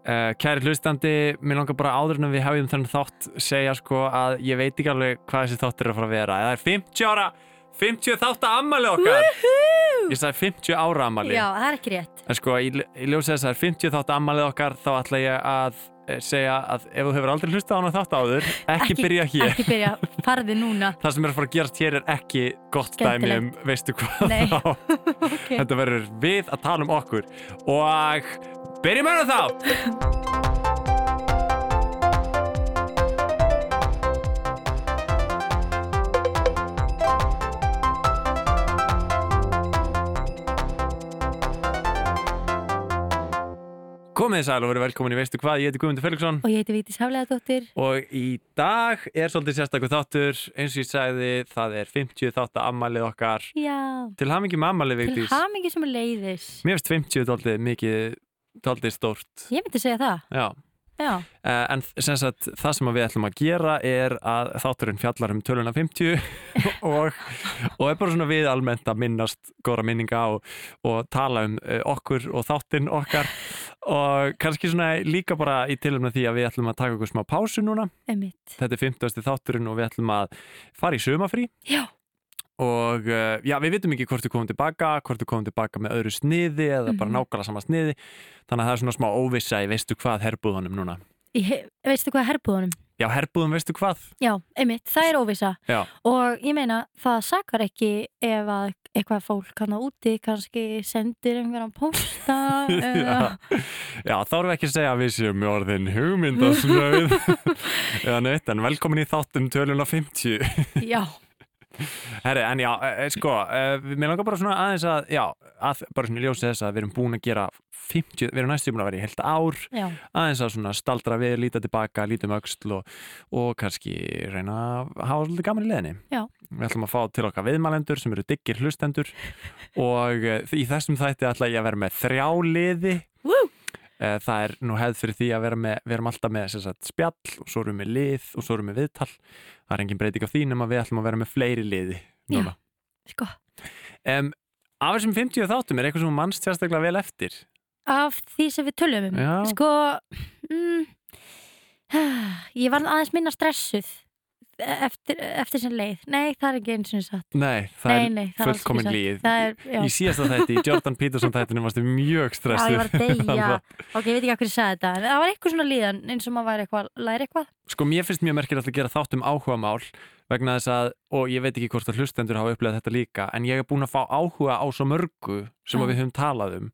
Uh, kæri hlustandi, mér langar bara áður en við hefjum þennan þátt segja sko að ég veit ekki alveg hvað þessi þátt er að fara að vera. Það er 50 ára, 50 þátt að ammali okkar ég sagði 50 ára ammali Já, það er ekki rétt. En sko í, í ljósi þess að það er 50 þátt að ammali okkar þá ætla ég að eh, segja að ef þú hefur aldrei hlustað á hana þátt áður ekki, byrja hér. Ekki byrja, farði núna. Það sem er að fara að gerast hér er ekki gott dæmi um veistu hvað okay. þetta verður við að tala um okkur. Og byrjum með þá. Komið sæl og verið velkomin í Veistu hvað, ég heiti Guðmundur Felixson. Og ég heiti Vítis Hafleðadóttir og í dag er svolítið sérstakur þáttur. Eins og ég sagði, það er 50 þáttu ammalið okkar. Já, til hamingi með ammalið, til Vigdís. hamingi sem er leiðis. Mér finnst 50 dálítið mikið dálítið stórt. Ég myndi segja það. Já, Já, uh, en sem sagt það sem við ætlum að gera er að þátturinn fjallar um töluna 50 og, og er bara svona við almennt að minnast góra minninga og, og tala um uh, okkur og þáttinn okkar. Og kannski svona líka bara í tilumna því að við ætlum að taka okkur smá pásu núna. Einmitt. Þetta er 50. þátturinn og við ætlum að fara í sumafrí Já, og uh, já, við vitum ekki hvort við komum tilbaka hvort við komum tilbaka með öðru sniði eða bara Mhm. nákvæmlega sama sniði. Þannig að það er svona smá óvissa í veistu hvað herbúðunum núna. Ég, he- veistu hvað er herbúðunum? já, herbúðum veistu hvað? Já, einmitt, það er óvisa já, Og ég meina, það sakar ekki ef að eitthvað fólk hann á úti kannski sendir einhverjan pósta eða... já, þá erum við ekki að segja að við séum með orðin hugmyndasnöð eða neitt, en velkomin í þáttum töluna 50 Já, Herri, en já, e, e, sko, e, mér langar bara svona aðeins að, já, að bara svona í ljósi þess að við erum búin að gera 50, við erum næstu búin að vera í heilt ár já, aðeins að svona staldra við, líta tilbaka, líta um öxl og, og kannski reyna að hafa svolítið gaman í leðinni. Já. Við ætlum að fá til okkar viðmælendur sem eru diggir hlustendur og í þessum þætti ætla ég að vera með þrjá liði. Woo! Það er nú hefð fyrir því að vera með, við erum alltaf með sagt, spjall og svo erum við lið og svo erum við viðtal. Það er engin breyting á því nema við ætlum að vera með fleiri liði núna. sko Um, af þessum 50 þáttum er eitthvað sem mannst sérstaklega vel eftir. Af því sem við tölum um Já. Sko mm, Ég var aðeins minna stressuð eftir, eftir sem leið Nei, það er ekki eins og satt Nei, það Nei, nei, er alls ekki fullkomin satt. líð. Er, já, Í síðasta þætti, í Jordan Peterson þættinu varstu mjög já, stressuð. ég var að- Ok, ég veit ekki hvað ég sagði þetta En það var eitthvað svona líðan eins og maður væri eitthvað læri eitthvað Sko, mér finnst mjög merkilegt að gera þátt um áhuga mál vegna þess að, og ég veit ekki hvort að hlustendur hafa upplegað þetta líka, en ég er búin að fá áhuga á svo mörgu sem Já. við höfum talað um.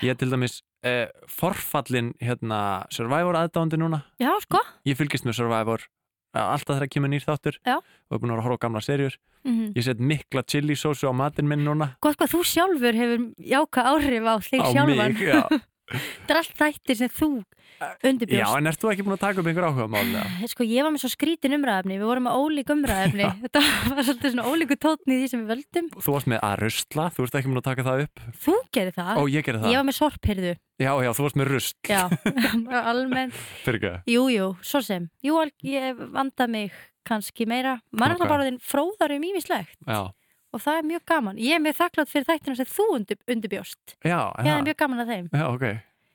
Ég er til dæmis eh, forfallin hérna, Survivor aðdándi núna. Já, sko Ég fylgist með Survivor alltaf þegar kemur nýr þáttur Já. og er búin að horfa á gamla serjur. mm Ég set mikla chili sósu á matinn minn núna. Gott hvað þú sjálfur hefur jáka áhrif á þig sjálfan mig. Þetta er allt þættir sem þú Já, undirbjóst en ert þú ekki búin að taka upp einhver áhuga mál? eða? Sko, ég var með svo skrítin umræðefni Við vorum með ólík umræðefni Þetta var svolítið svona ólíku tótni í því sem við völdum. Þú varst með að rusla, þú ert ekki búin að taka það upp. Þú gerir það. Ó, ég gerði það. Ég var með sorphyrðu Já, já, þú varst með rusl. Já, almennt. Fyrir ekki. Jú, jú, svo sem. Jú, ég vanda mig kannski meira. Man er það Já, Og það er mjög gaman Ég er mjög þakklátt fyrir þættina sem þú undir, undirbjóst já, Ég já. er mjög gaman að þeim Já, ok.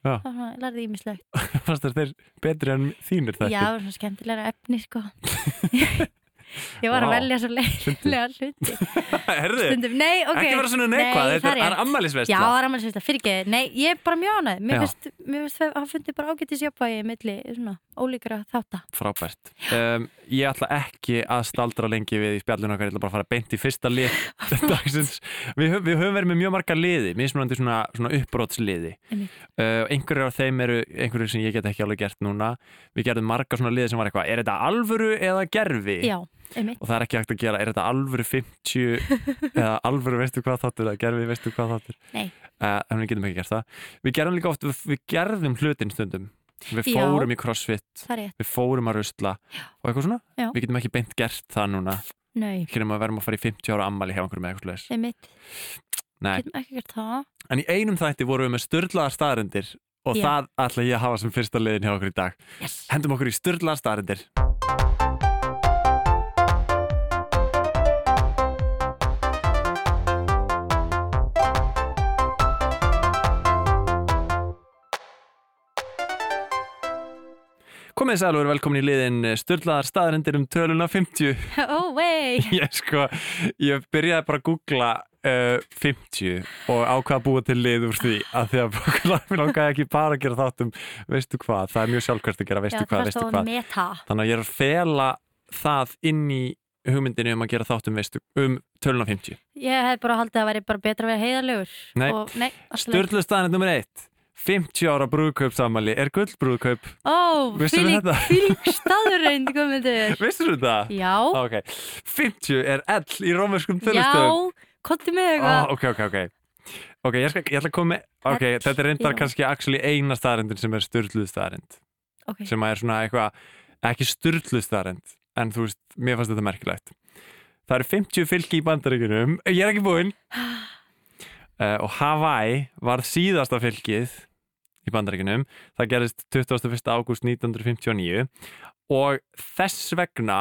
Það lærði ímislegt Fannst þér þeir betri en þínir þetta? Já, svona skemmtilega efni, sko Ég var að Vá. velja svo leiðilega hluti Herðu, nei, ok ekki vera svona Nei, neikvað, þetta það er, er rétt. ammælisveistla. Já, það er ammælisveistla, fyrir ekki Nei, ég er bara mjög ánægð Mér finnst, finnst að hafa fundið bara ágættis jafnvægi milli svona ólíkra þátta Frábært. Um, ég ætla ekki að staldra lengi við í spjallinu okkar, ég ætla bara að fara beint í fyrsta lið. Við, við höfum verið með mjög marga liði, mismunandi svona, svona uppbrotsliði. Einmitt. Uh, einhverjur af þeim eru einhverjur sem ég get ekki alveg gert núna. Við gerðum marga svona liði sem var eitthvað, Já, einmitt. Og það er ekki hægt að gera, er þetta alvöru 50 eða alvöru veistu hvað þáttur eða gerfi veistu hvað þáttur? Uh, en við getum ekki gert það. Við gerum líka oft, við, við gerðum hlutin stundum. Við Já. fórum í crossfit. Við fórum að rusla. Og eitthvað svona? Já. við getum ekki beint gert það núna. Ekki nema að verðum að fara í 50 ára ammali hjá einhverjum eða eitthvað slags en í einum þætti vorum við með störlaðar staðarendir og Já. það ætla ég að hafa sem fyrsta liðin hjá okkur í dag. Yes. Hendum okkur í störlaðar staðarendir Komið sæl og verið velkomin í liðin Sturlaðar staðarendir um töluna 50 Oh, way. Ég sko, ég byrjaði bara að googla uh, 50 og ákvaða að búa til lið úr því að því að mér langaði ekki bara að gera þátt um veistu hvað, það er mjög sjálfkvært að gera veistu Já, hvað, veistu hvað. meta. Þannig að ég er að fela það inn í hugmyndinu um að gera þátt um veistu um töluna 50 Ég hef bara haldið að það væri bara betra að vera heiðarlegur Nei. Sturlu staðarend nummer 1 50 ára brúðkaupsamali er gullbrúðkaup Ó, Vissirðu fylg, staðurreind Vissir þú það? Já, Ok, 50 er L í rómerskum já, tölustöðum konti með oh, eitthvað. Ok, ok, ok. Ok, ég, skal, ég ætla að koma með Ok, L, þetta er reyndar já. kannski actually eina staðarendin sem er styrluð staðarend Ok, sem er svona eitthvað ekki styrluð staðarend en þú veist, mér fannst þetta merkilegt. Það eru 50 fylki í bandaríkunum Ég er ekki búinn uh, og Hawaii var síðasta fylkið í bandaríkunum það gerist 21. ágúst 1959 og þess vegna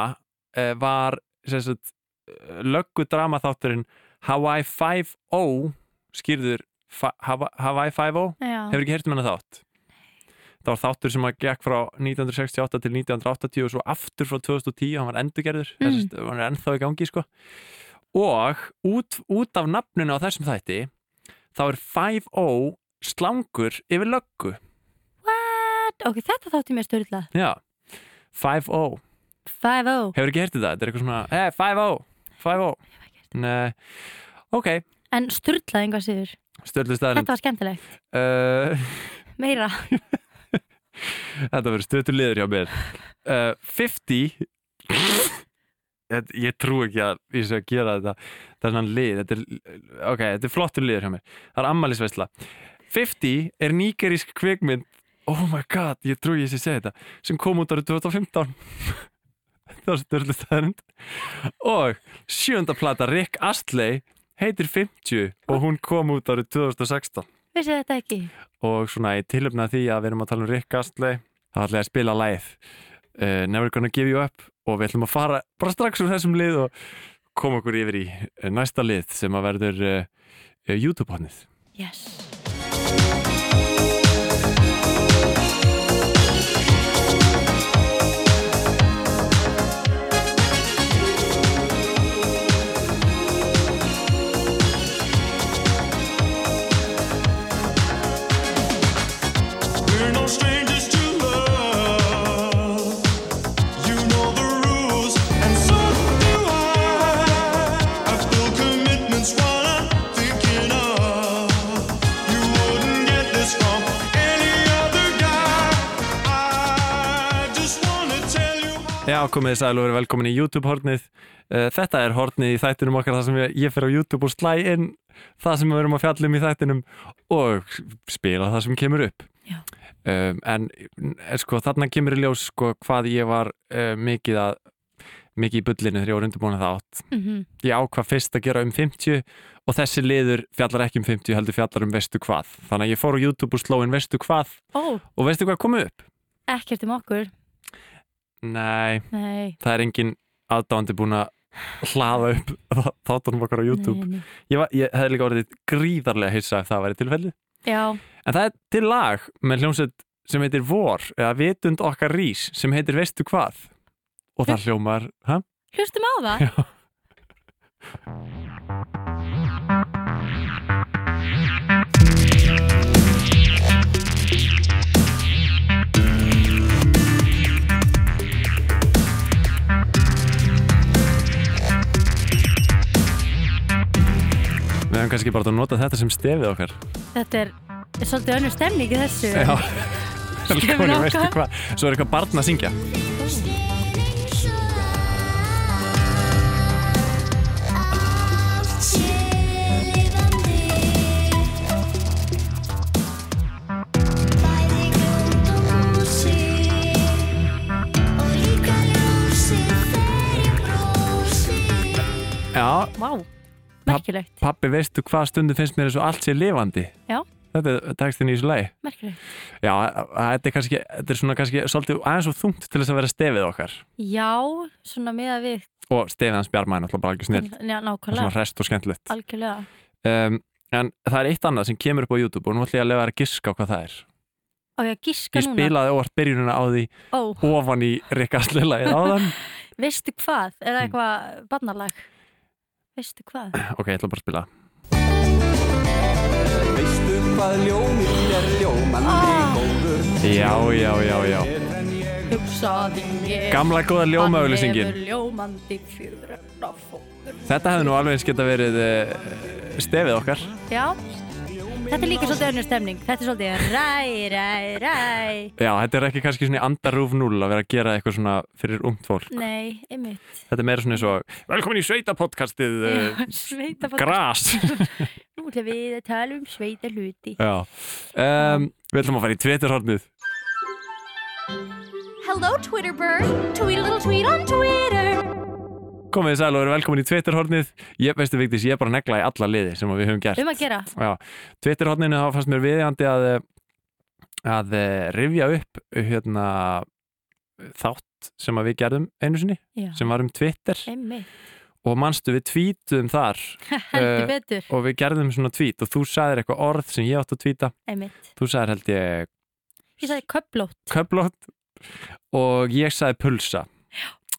uh, var sagt, uh, löggu dramaþátturinn Hawaii 5-0 skýrður Hawaii 5-0 já. Hefur ekki heyrt um hennar þátt? Það var þáttur sem að gekk frá 1968 til 1980 og svo aftur frá 2010 hann var endurgerður. Mm. hann er ennþá í gangi sko. Og út, út af nafninu á þessum þætti þá er 5-0 slangur yfir löggu. What? Ok, þetta þátti mér störla já, 5-0 5-0 hefur ekki heyrt þetta, þetta er eitthvað svona hey, 5-0, 5-0 nei, ok. En störla einhvað síður. Störlu staðarinn Þetta var skemmtilegt. Uh, Meira. Þetta verður stöðtur liður hjá mér. Uh, 50 Ég, trú ekki að ég sé að gera þetta svona lið. Þetta er, Ok, þetta er flottur liður hjá mér. Það er ammælisveisla 50 er nýgerísk kvikmynd. Oh my god, ég trú ég sé að segja þetta sem kom út árið 2015 Það var störlu staðarind og sjönda plata Rick Astley heitir 50 og hún kom út árið 2016 Vissi þetta ekki? og svona í tilöfna því að við erum að tala um Rick Astley þá ætla ég að spila læð uh, Never Gonna Give You Up. Og við ætlum að fara bara strax úr þessum lið og koma okkur yfir í uh, næsta lið sem að verður uh, uh, YouTube-hannið Yes komið sæl og verið velkomin í YouTube-hornið uh, Þetta er hornið í þættinum okkar þar sem ég, ég fer á YouTube og slæ inn það sem við erum að fjalla um í þættinum og spila það sem kemur upp. Um, en eh, sko þarna kemur í ljós sko hvað ég var uh, mikið að mikið í bullinu þegar ég var undirbúin að það átt. Mm ég ákvað fyrst að gera um 50 og þessi liður fjallar ekki um 50 heldur fjallar um veistu hvað. Þannig að ég fór á YouTube og sló inn veistu hvað Ó, og veistu hvað kom upp? ekkert um okkur Nei, Nei. Það er engin aðdáandi búin að hlaða upp þáttunum okkar á YouTube. nei, ég, var, ég hefði líka orðið gríðarlega hissa ef það væri tilfelli Já, en það er til lag með hljómsveit sem heitir Vor eða Vitund okkar rís sem heitir Veistu hvað? Og það hljómar hlustum á það. Já. Hefum kannski bara að nota þetta sem stefið okkar. Þetta er, er svolítið önnur stemning í þessu. Já, Velkomin, veistu hvað? Svo er eitthvað barn að syngja. Já, Vá, merkilegt, pappi, veistu hvað stundum finnst mér eins og allt sé lifandi? Já. Þetta er textin í þessu lagi. Merkilegt. Já, þetta er kannski, þetta er svona kannski svolítið aðeins og þungt til þess að vera stefið okkar. Já, svona miða við og stefið hans er náttúrulega bara ekki snill Já, og svona nákvæmlega, hrest og skemmtilegt. Algjörlega. Um, En það er eitt annað sem kemur upp á YouTube og nú ætlum ég að lefa þér að giska á hvað það er. Á ég að giska Ég núna? spilaði óvart byrjunina á því Ó, ofan í Rikka Slillagið áðan. Veistu hvað? Er Mm. það eitthvað barnalag? Veistu hvað? Ok, ég ætla bara að spila. Veistu hvað ljóminn er? Ljómandi Ah. góður. Já, já, já, já. Hugsaði ég Gamla góða hefur ljómandi fókur Þetta hefði nú alveg eins geta verið uh, stefið okkar. Já, þetta er líka svolítið önnur stemning. Þetta er svolítið ræ, ræ, ræ. Já, þetta er ekki kannski svona andarúf 0 að vera að gera eitthvað svona fyrir ungt fólk. Nei, einmitt. Þetta er meira svona eins og Velkomin í sveita podcastið uh, Sveita Gras. Nú ætlum við að tala um sveita hluti. Já. Um, Við ætlum að fara í Twitterhornið. Hello, Twitter bird. Tweet a little tweet on Twitter. Komið þið sæl og verið velkomin í Twitterhornið. Ég veistu Vigdís, ég er bara negla í alla liði sem við höfum gert. Um að gera. Já, Twitterhorninu þá fannst mér viðjandi að að eh, rifja upp hérna þátt sem við gerðum einu sinni Já, sem var um Twitter. Einmitt. Og manstu við tweetum þar Heldur Eh, betur. og við gerðum svona tweet og þú sagðir eitthvað orð sem ég átt að tweeta. Einmitt. Þú sagðir held ég Ég sagði köplót köflótt. Og ég sagði pulsa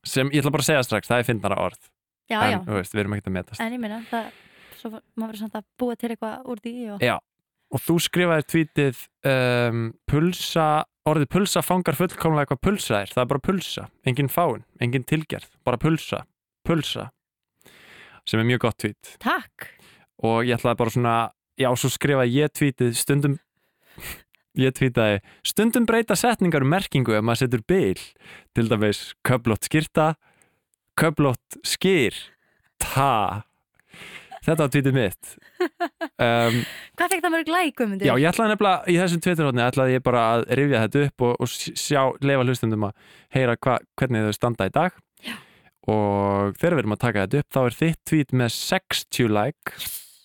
sem ég ætla bara að segja strax, það er fyndnara orð. Já, en já. veist, við erum ekkert að metast. En ég meina, það Svo var- maður verður samt að búa til eitthvað úr því og... Já, og þú skrifaði tweetið um, pulsa, orðið pulsa fangar fullkomlega hvað pulsa er, það er bara pulsa engin fáin, engin tilgerð, bara pulsa pulsa. Sem er mjög gott tweet. Takk. Og ég ætlaði bara svona, já, svo skrifaði ég tweetið stundum ég tweetaði, stundum breyta setningar um merkingu ef maður setur bil til dæmis, köflótt skýrta köflótt skýr ta þetta var tweetið mitt um, Hvað fekk það mörg læk, Guðmundur? Já, ég ætlaði nefnilega í þessum tveiturhóðni ætlaði ég bara að rifja þetta upp og, og sjá, leifa hlustundum að heyra hva, hvernig þau standa í dag Já. og þegar við erum að taka þetta upp þá er þitt tweet með 60 like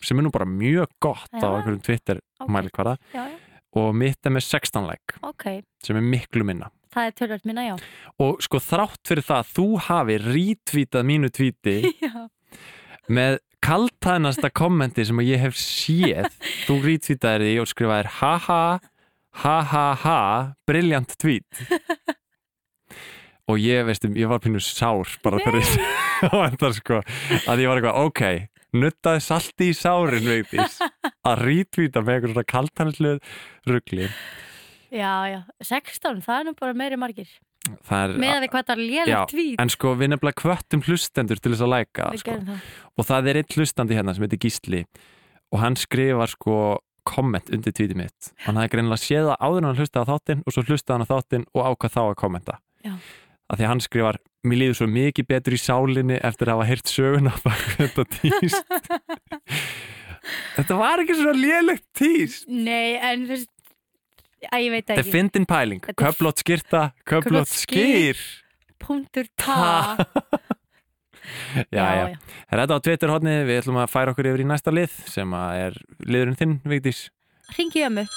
sem er nú bara mjög gott á Já. einhverjum Twitter Ok. mælikvara Já, já, og mitt er með 16 like ok. sem er miklu minna. Það er tölvöld minna, já. Og sko þrátt fyrir það að þú hafi retweetað mínu Já, með kaltæðnasta kommenti sem ég hef séð þú retweetaðir því og skrifaðir haha, ha ha ha briljant tweet. Og ég veistum, ég var pínu sár bara ég á endar sko að ég var eitthvað, ok nuttaði salti í sárin veitís að retweeta með eitthvað svona kaltæðnsluð ruggli já, já. 16, það er nú bara meiri margir. Með við hvað það er Já, lélegt tvít en sko við nefnilega kvöttum hlustendur til þess að læka sko. það. Og það er einn hlustandi hérna sem heitir Gísli og hann skrifar sko komment undir tweetið mitt. Hann hafði greinilega séð það áður hann hlustaði á þáttinn og svo hlustaði hann á þáttinn og ákvað þá að kommenta. Já. Af því að hann skrifar mér líður svo mikið betur í sálinni eftir að hafa heyrt söguna bak við þetta tíst. Þetta var ekki svona lélegt tíst. Nei, en þú veist Æ, ég veit þetta er ekki. fyndin pæling, köflót skýrta köflót skýr Punktur ta. Já, já, Þetta á Twitter hodni, við ætlum að færa okkur yfir í næsta lið sem að er liðurinn þinn, Vigdís. Ringi ömmu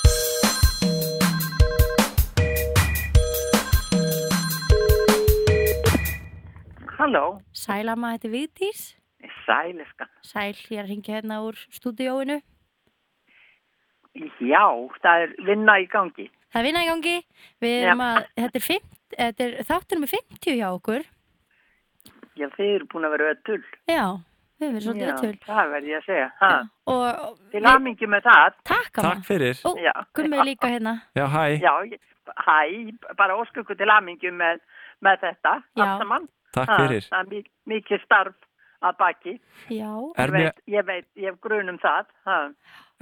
Halló, Sæl amma, þetta er Vigdís sæliska. Sæl, ég er að ringja hérna úr stúdíóinu Já, það er vinna í gangi. Það er vinna í gangi Við Já. erum að, þetta er, 50, þetta er þáttur með 50 hjá okkur Já, þið eru búin að vera öll. Já, við erum svolítið Já, öll það verð ég að segja. Ha, Og, og til aðmingi með það. Takk amma Takk fyrir. Ó, Já. Gummi er líka hérna Já, hæ. Já, hæ, bara ósku ykkur til aðmingi með, með þetta. Já. allt saman. Takk Ha, fyrir. Það er mik mikið starf að baki. Já, Ég veit, ég veit, ég hef grun um það. Ha.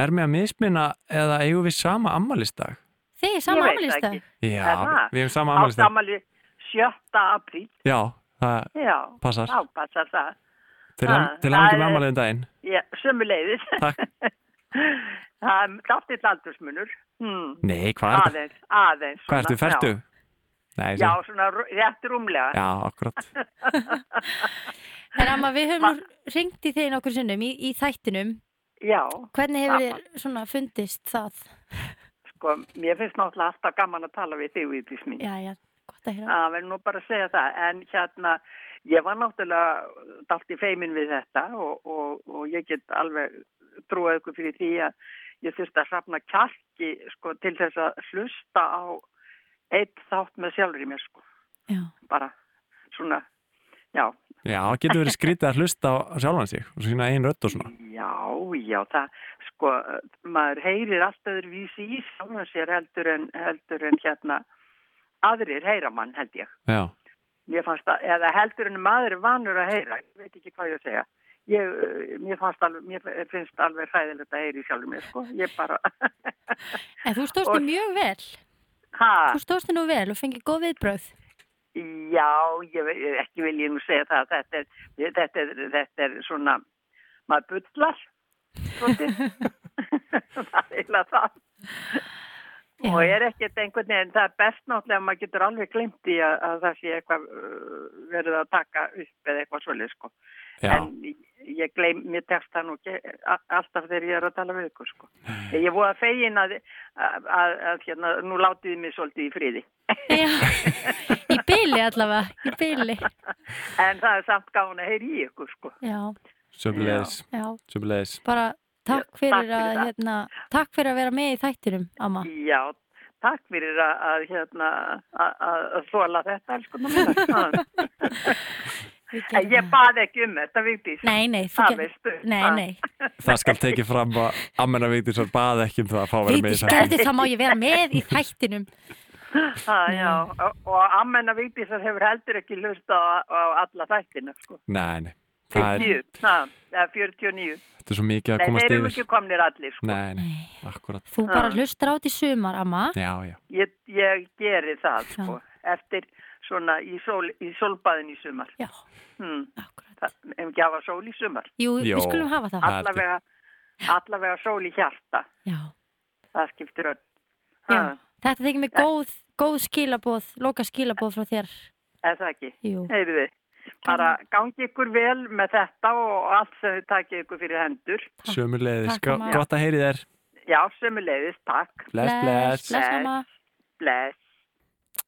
er mér að misminna eða eigum við sama ammælistag? þið er sama ekki. Já, við hefum sama Á ammælistag. samali 7. apríl. Já, það Já, passar. þá passar það. Til, hamingi með ammæliðin daginn. Já, sömuleiðis. Takk. Það er dáltill aldursmunur. Hmm. Nei, hvað er þetta? Aðeins, aðeins. Hvað ertu, ferdu? Nei, Já, já svona rétt rúmlega. Já, akkurat. En amma, við höfum ringt í þeir nokkur sinnum í, í þættinum Já, Hvernig hefur þér svona fundist það? sko, mér finnst náttúrulega alltaf gaman að tala við þig, Vítis mín. Já, já, gott að heyra Það verður nú bara að segja það. En hérna, ég var náttúrulega dalt í feimin við þetta og, og, og ég get alveg trúið ykkur fyrir því að ég þurfti að safna kjarki sko til þess að hlusta á eitt þátt með sjálfur í mér sko, Já. bara svona, já, Já, það getur verið skrítið að hlusta á sjálfan sig og sína einn rödd og svona. já, já, það, sko, maður heyrir allt öðru vísi í sjálfur sér heldur en, heldur en hérna, aðrir heyra mann held ég. Já, Mér fannst að, eða heldur en maður er vanur að heyra, ég veit ekki hvað ég að segja. Ég, mér, fannst alveg, mér finnst alveg hræðilegt að heyra í sjálfur mér, sko. Ég bara, En þú stóðst Og- þig mjög vel. Ha, Þú stóðst þig nú vel og fengið góð viðbröð. já, ég, ekki vil ég nú segja það, þetta er, ég- þetta er, þetta er svona, maður svolítið. það er eiginlega það. Já. Og er ekkert einhvern veginn, það er best náttúrulega að maður getur alveg glimt í að, að það sé eitthvað uh, verið að taka upp eða eitthvað svolítið, sko. já, En ég gleym, mér tekst það nú ekki alltaf þegar ég er að tala við ykkur, sko. Ég voru að fegin að, að, að, að hérna, nú látiði mig svolítið í friði. Já. Í byli allavega, í byli. En það er samt gáðan að heyri í ykkur, sko. Já, sömulegis, já. sömulegis. Bara takk Já, fyrir, takk fyrir hérna, takk fyrir að vera með í þættinum, amma. Já, takk fyrir að, að hérna, að, að, þóla þetta, sko. En ég það. bað ekki um þetta, Vigdís. Nei, nei, Það veistu. Nei, nei. Það skal tekið fram að Amena Vigdísar bað ekki um það að fá að vera með í Vigdís, þetta. gerðu það má ég vera með í þættinum. Það, já, og, og ammenna Vigdísar hefur heldur ekki hlusta á, á alla þættina, sko. Nei, nei, það er, 50, það, eða 49. þetta er svo mikið að Nei, komast þeir eru yfir. ekki komnir allir, sko. Nei, nei, akkurat. Þú bara hlustar á þetta í sumar, amma. Já, já, Ég, ég geri það, Já. sko, eftir svona í, sól, í sólbaðin í sumar. Já, Hmm. akkurat. Það, ef ekki hafa sól í sumar. Jú, Jó. við skulum hafa það. Allavega, allavega sól í hjarta. Já, Það skiptir öll. já. Þetta þykir mig góð, góð skilaboð, loka skilaboð frá þér. Er það ekki? Jú. Heyrðu þið. Bara gangi ykkur vel með þetta og allt sem þið takið ykkur fyrir hendur. amma. Gott að heyri þér. Já, sömuleiðis, takk. Bless, bless. Bless, amma. Bless.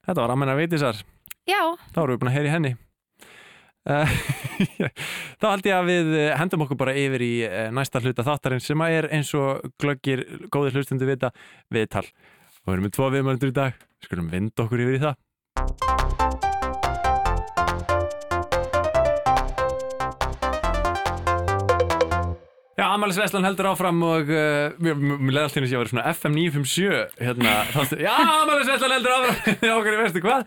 Þetta var Amena Vigdísar. Já, Þá erum við búin að heyri henni. Uh, þá held ég að við eh, hendum okkur bara yfir í eh, næsta hluta þáttarinn sem að er eins og glöggir góðir hlustundu vita viðtal. Og við erum með tvo viðmöndur í dag. Skulum vinda okkur yfir í það. Já, Amalis Veslan heldur áfram og uh, mér mér leði alltaf eins og ég að vera svona FM 957 hérna, þá- já, Amalis Veslan heldur áfram. Já, okkur í veistu hvað?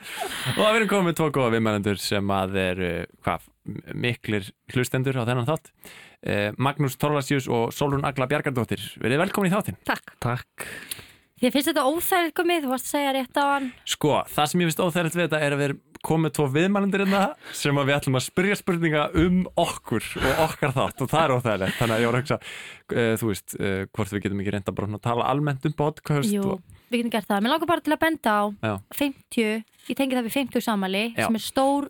Og það verðum komið með tvo góða viðmælendur sem að er uh, hvað, miklir hlustendur á þennan þátt. Uh, Magnús Torlasjús og Solrún Agla Bjargardóttir. Verið velkomin í þáttinn. Takk. Takk. Þið finnst þetta óþægilegt komið, þú varst að segja rétt á hann. Sko, það sem ég finnst óþægilegt við þetta er að við erum komið tvo viðmælendur hérna sem að við ætlum að spyrja spurninga um okkur og okkar þátt og það er óþægilegt þannig að ég voru að hugsa, uh, þú veist uh, hvort við getum ekki reynda bara að tala almennt um podcast Jú, og, við getum gert það. Mér langar bara til að benda á Já. 50, ég tengi það við 50 sammæli Já. sem er stór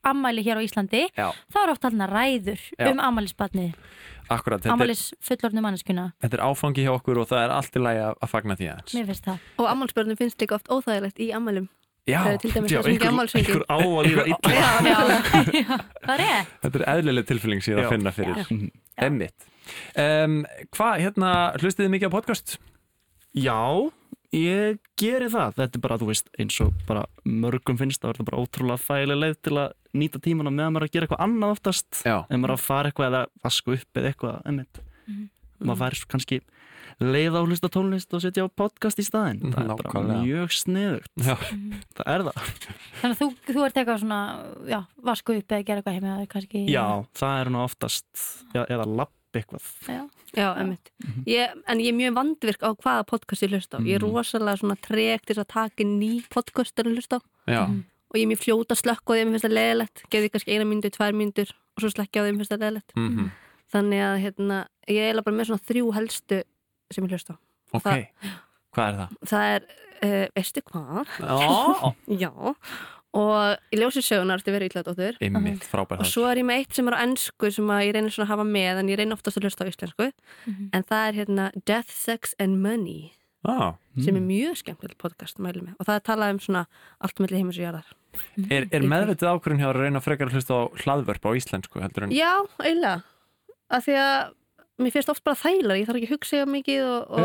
ammæli hér á Íslandi. Já. Það er oft alveg ræður Já. um ammælisbarnið, Akkurat, þetta er, ammælis fullorðnu manneskuna. þetta er áfangi hjá okkur og það er allt í lagi að, fagna því aðeins Mér finnst það. Og ammálspörnum finnst líka oft óþægilegt í ammálum. Já, er dæmis já, sem einhver- á að líða illa Já, já. það er rétt. Þetta er eðlileg tilfylling síðan Já. að finna fyrir Emmitt um, Hvað, hérna, hlustið þið mikið á podcast? Já, ég geri það. Þetta er bara, þú veist, eins og bara mörgum finnst það er það bara ótrúlega þægileg leið til að nýta tíman á meðan maður er að gera eitthvað annað oftast. En maður er að fara eitthvað eða vaska upp eða eitthvað, emmitt. Mhm. Maður fær kannski leið á hlusta tónlist og setja á podcast í staðinn. Það er bara Nákvæmlega. mjög sniðugt. Það er það. Þannig að þú, þú ert eitthvað svona, já, vasku upp eða gera eitthvað heima, eða kannski. Já, það er nú oftast, já, eða lapp eitthvað. Já. Já, emmitt. Ég, en ég er mjög vandvirk á hvaða podcast ég hlusta á. Ég er Mhm. rosalega svona tregt til að taka ný podcast að hlusta á. já, Og ég er mjög fljóta að slökka á því að mér finnst það leðilegt. Geði kannski eina myndu, tvær myndur og svo slekka á því að mér finnst það leðilegt. mhm, Þannig að hérna, ég er bara með svona þrjú helstu sem ég hlusta á. ok Það- Hvað er það? Það er, uh, veistu hvað? Já, Já. Og í ljósi sögunar ertu verið ítlæðdóttur. Emmitt, frábær Og svo er ég með eitt sem er á ennsku sem að ég reynir svona að hafa með en ég reynir oftast að hlusta á íslensku Mhm. en það er hérna Death, Sex and Money ah, sem er mjög skemmtilegt podcast mæli með og það er talað um svona allt melli heimis og jarðar Er, er meðvitið ákvörðin hjá að reyna frekar að hlusta á hlaðvörp á íslensku heldur en Já, eiginlega af því að mér finnst oft bara þægilega, ég þarf ekki að hugsa mikið og, og,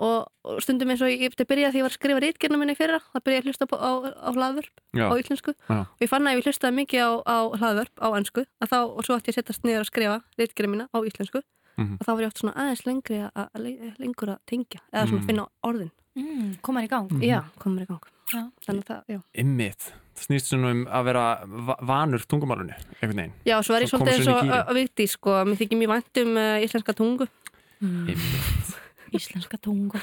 og, og stundum eins og ég eftir að byrja því ég var að skrifa rítgerna minni fyrra, það byrja að hlusta á, á, á hlaðvörp á íslensku. Og ég fann að ef ég hlustaði mikið á, á hlaðvörp á ennsku að þá, og svo ætti ég að setjast niður að skrifa rítgerna mína á íslensku Mhm. og þá var ég oft svona aðeins lengri að, að, að lengur að tengja eða svona Mm. finna orðin mm, Komar í gang. Já, komur í gang. Já. þannig að það, já. Ymmið Það snýst svona um að vera va vanur tungumálunni, einhvern veginn. Já, svo er ég Svo svolítið eins og gírinn. að vikti, sko, mér þykir mjög vænt um uh, íslenska tungu. Einmitt. Íslenska tungu.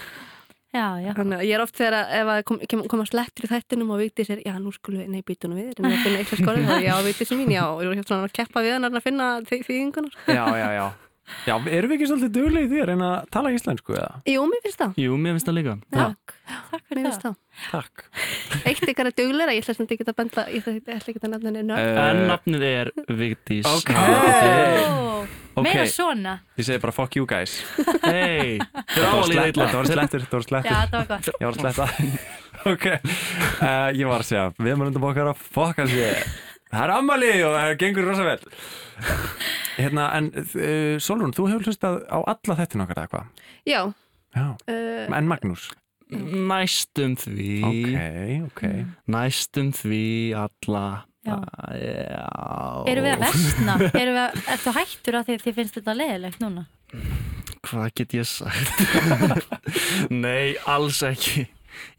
Já, já. Þannig að ég er oft þegar að ef að kom, kom, koma slettur í þættinum og vikti sér, já, nú skulum við, nei, býtunum við, erum við að finna íslenska orðið, þá já, vikti sem mín, já, og ég er hérna svona að keppa við hann að finna þýðingunar. Já, já, já Já, erum við ekki svolítið duglega í því að reyna að tala íslensku eða? Jú, mér finnst það. Jú, mér finnst það líka. Takk, takk fyrir það. það. Takk. Eitt ykkar er dugleira, ég ætla sem þetta ekki að benda, ég ætla ekki að nefna henni nöfn. En uh, nafnið er Vigdís. Ok. Meira svona. Ég segi bara fuck you guys. Hei, Þetta var slett- þetta var slettur, þetta var Já, slettur það var gott. Ég var að sletta. Ok, uh, ég var að segja Við fokka sér Það er ammali og það gengur rosa vel. Hérna, en uh, Solrún, þú hefur hlustað á alla þettin okkar eða hvað? Já, Já, uh, en Magnús? Næstum því. Ok, ok. Næstum því alla. Já. Já. Erum við að versna? Erum við að, ertu hættur að því þið finnst þetta leiðilegt núna? Hvað get ég sagt? Nei, alls ekki.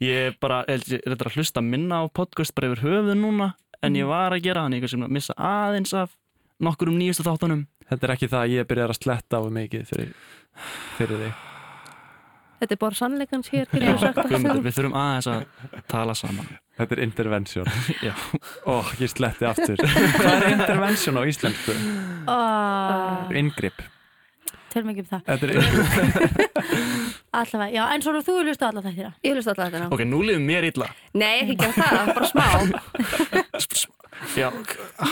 Ég er bara, ég er þetta að hlusta minna á podcast bara yfir höfuð núna en ég var að gera þannig sem að missa aðeins af nokkur um nýjustu þáttunum. Þetta er ekki það að ég byrjar að sletta á mikið fyrir, fyrir þig. Þetta er bara sannleikans hér, við þurfum aðeins að tala saman. Þetta er intervention. Já. Ó, ég sletti aftur. Hvað er intervention á íslensku? Oh, Ingrip Tölum ekki um það. Þetta er ingrip Allavega, já, en svona þú vil hlusta á alla þættina. Ég hlusta alltaf þetta. Ok, nú liðum mér illa. Nei, ekki að það, bara smá. Já,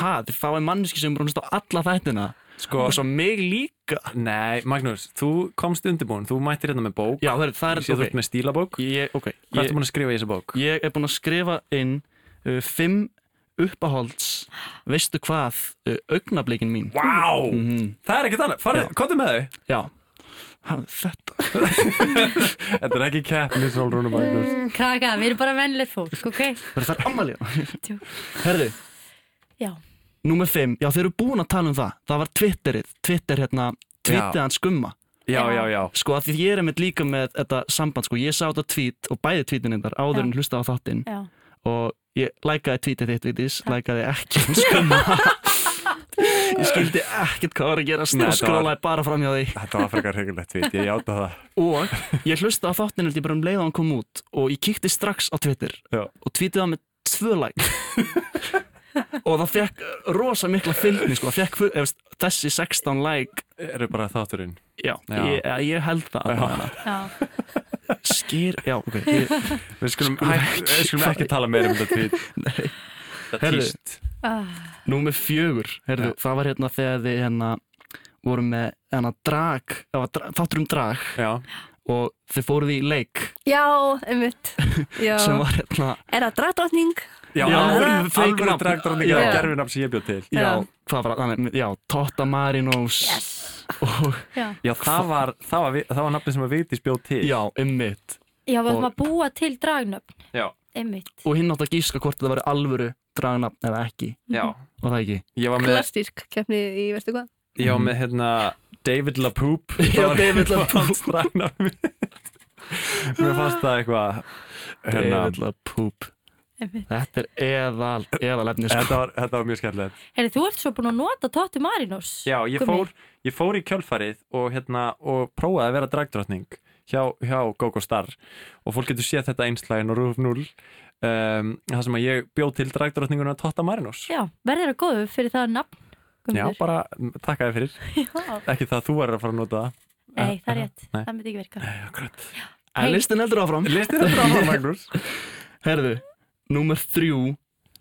ha, þið fáið manneski sem er hlusta á alla þættina. Sko, og svo mig líka. Nei, Magnús, þú komst undirbúin. Þú mættir hérna með bók. Já, það er, það Ég sé er þú ok. ert með stílabók. Ég, ok, Hvað ertu búin að skrifa í þessu bók? ég er búin að skrifa inn uh, fimm uppáhalds veistu hvað, uh, augnablikin mín. Vá, Mhm. það er ekkert annað. Komdu með þau. Já ha, Þetta. Þetta er ekki keppni, Solrún og Magnús Kraka, við erum bara vennilegt fólk, ok? Það er ammalið. Herðu, Já, númer fimm. Já, þeir eru búin að tala um það. Það var Twitterið, Twitter hérna hans skumma Já, já, já Sko að því ég er einmitt líka með þetta samband Sko. Ég sá þetta tweet og bæði tweetin endar áður en hlusta á þáttinn. Já. Og ég lækaði tweetið þitt Vigdís, lækaði ekki um skumma Ég skildi ekkert hvað var að gerast. Nei, og skrólaði bara fram hjá því. Þetta var frekar hryggulegt veit, ég játa það. Og ég hlusta á þáttin held ég bara um leið og hann kom út og ég kíkti strax á Twitter Já. og tweetið það með tvö like. Og það fekk rosa mikla fylgni sko, það fekk veist, þessi 16 like Eru bara þátturinn. Já, Já. Ég, ég held það. Já, skýr, já, ok ég, Við skulum, Skulum ekki við skulum fara- ekki tala meira um þetta tweet. Nei. Það Herðu. ah, Númer fjögur, heyrðu, það var hérna þegar þið hérna voru með hérna drag, það var dra- þáttur um drag Já, og þið fóruð í leik. Já, einmitt. Já. sem var hérna Er það dragdrottning? já, nafn. dragdróningar Já. og gerfinafn sem ég bjóð til. Já, hvað var þannig, já, Totta Marinos yes. Og Já, Já, það var, það var, það var nafni sem að Vigdís bjóð til. Já, ummitt já við Og- að búa til dragnöfn. Já, Einmitt. Og hinn átt að gíska hvort það var alvöru dragnafn eða ekki. Já. Og það ekki. Ég var með, Klassísk keppni í, veistu hvað? var með hérna David LaPoop. Já, David LaPoop. LaPoop Mér fannst það eitthvað hérna, David Poop Einmitt. Þetta er eðal, eðal efni sko. þetta, var, þetta var mjög skemmtilegt. Herri, þú ert svo búin að nota Totti Marinos Já, ég fór, ég fór í kjölfarið og, hérna, og prófaði að vera dragdrottning hjá, hjá GoGo Star. Og fólk getur séð þetta einslægin og rúf 0 um, það sem að ég bjóð til dragdrottninguna Totta Marinos Já, verður það góðu fyrir það nafn Já, Guðmundur? bara takka þér fyrir. Já. ekki það að þú er að fara að nota það. Nei, það er rétt, Nei. það myndi ekki virka. Nei, akkurat en listin heldur áfram. Listir þetta áfram, Magnús. Herðu, númer þrjú